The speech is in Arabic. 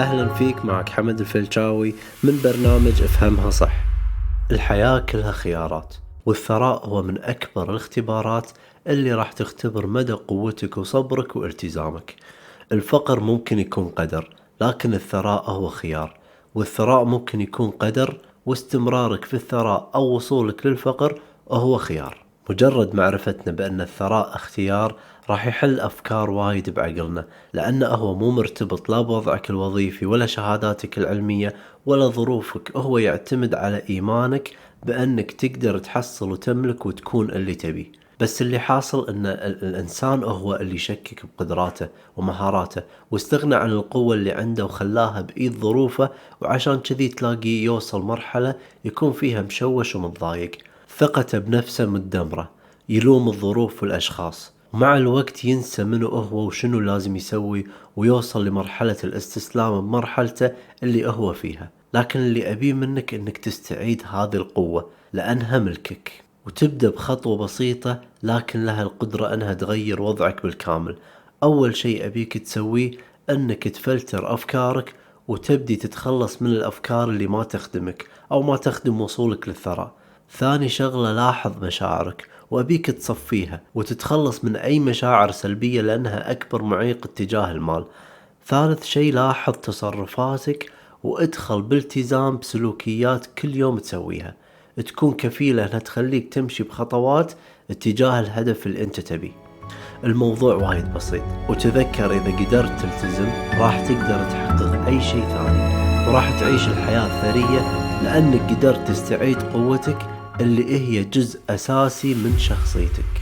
أهلا فيك معك حمد الفلشاوي من برنامج أفهمها صح. الحياة كلها خيارات والثراء هو من أكبر الاختبارات اللي راح تختبر مدى قوتك وصبرك وإلتزامك. الفقر ممكن يكون قدر لكن الثراء هو خيار. والثراء ممكن يكون قدر واستمرارك في الثراء أو وصولك للفقر هو خيار. مجرد معرفتنا بأن الثراء اختيار راح يحل أفكار وايد بعقلنا لأنه هو مو مرتبط لا بوضعك الوظيفي ولا شهاداتك العلمية ولا ظروفك هو يعتمد على إيمانك بأنك تقدر تحصل وتملك وتكون اللي تبي. بس اللي حاصل إن الإنسان هو اللي يشكك بقدراته ومهاراته واستغنى عن القوة اللي عنده وخلاها بإيد ظروفه وعشان كذي تلاقيه يوصل مرحلة يكون فيها مشوش ومتضايق. ثقته بنفسه متدمرة يلوم الظروف والأشخاص. ومع الوقت ينسى منو هو وشنو لازم يسوي ويوصل لمرحلة الاستسلام بمرحلته اللي هو فيها. لكن اللي أبيه منك أنك تستعيد هذه القوة لأنها ملكك. وتبدأ بخطوة بسيطة لكن لها القدرة أنها تغير وضعك بالكامل. أول شيء أبيك تسويه أنك تفلتر أفكارك وتبدي تتخلص من الأفكار اللي ما تخدمك أو ما تخدم وصولك للثراء. ثاني شغلة لاحظ مشاعرك وأبيك تصفيها وتتخلص من أي مشاعر سلبية لأنها أكبر معيق اتجاه المال. ثالث شي لاحظ تصرفاتك وادخل بالتزام بسلوكيات كل يوم تسويها. تكون كفيلة انها تخليك تمشي بخطوات اتجاه الهدف اللي أنت تبيه. الموضوع وايد بسيط. وتذكر إذا قدرت تلتزم راح تقدر تحقق أي شيء ثاني. وراح تعيش الحياة ثرية لأنك قدرت تستعيد قوتك اللي هي جزء أساسي من شخصيتك.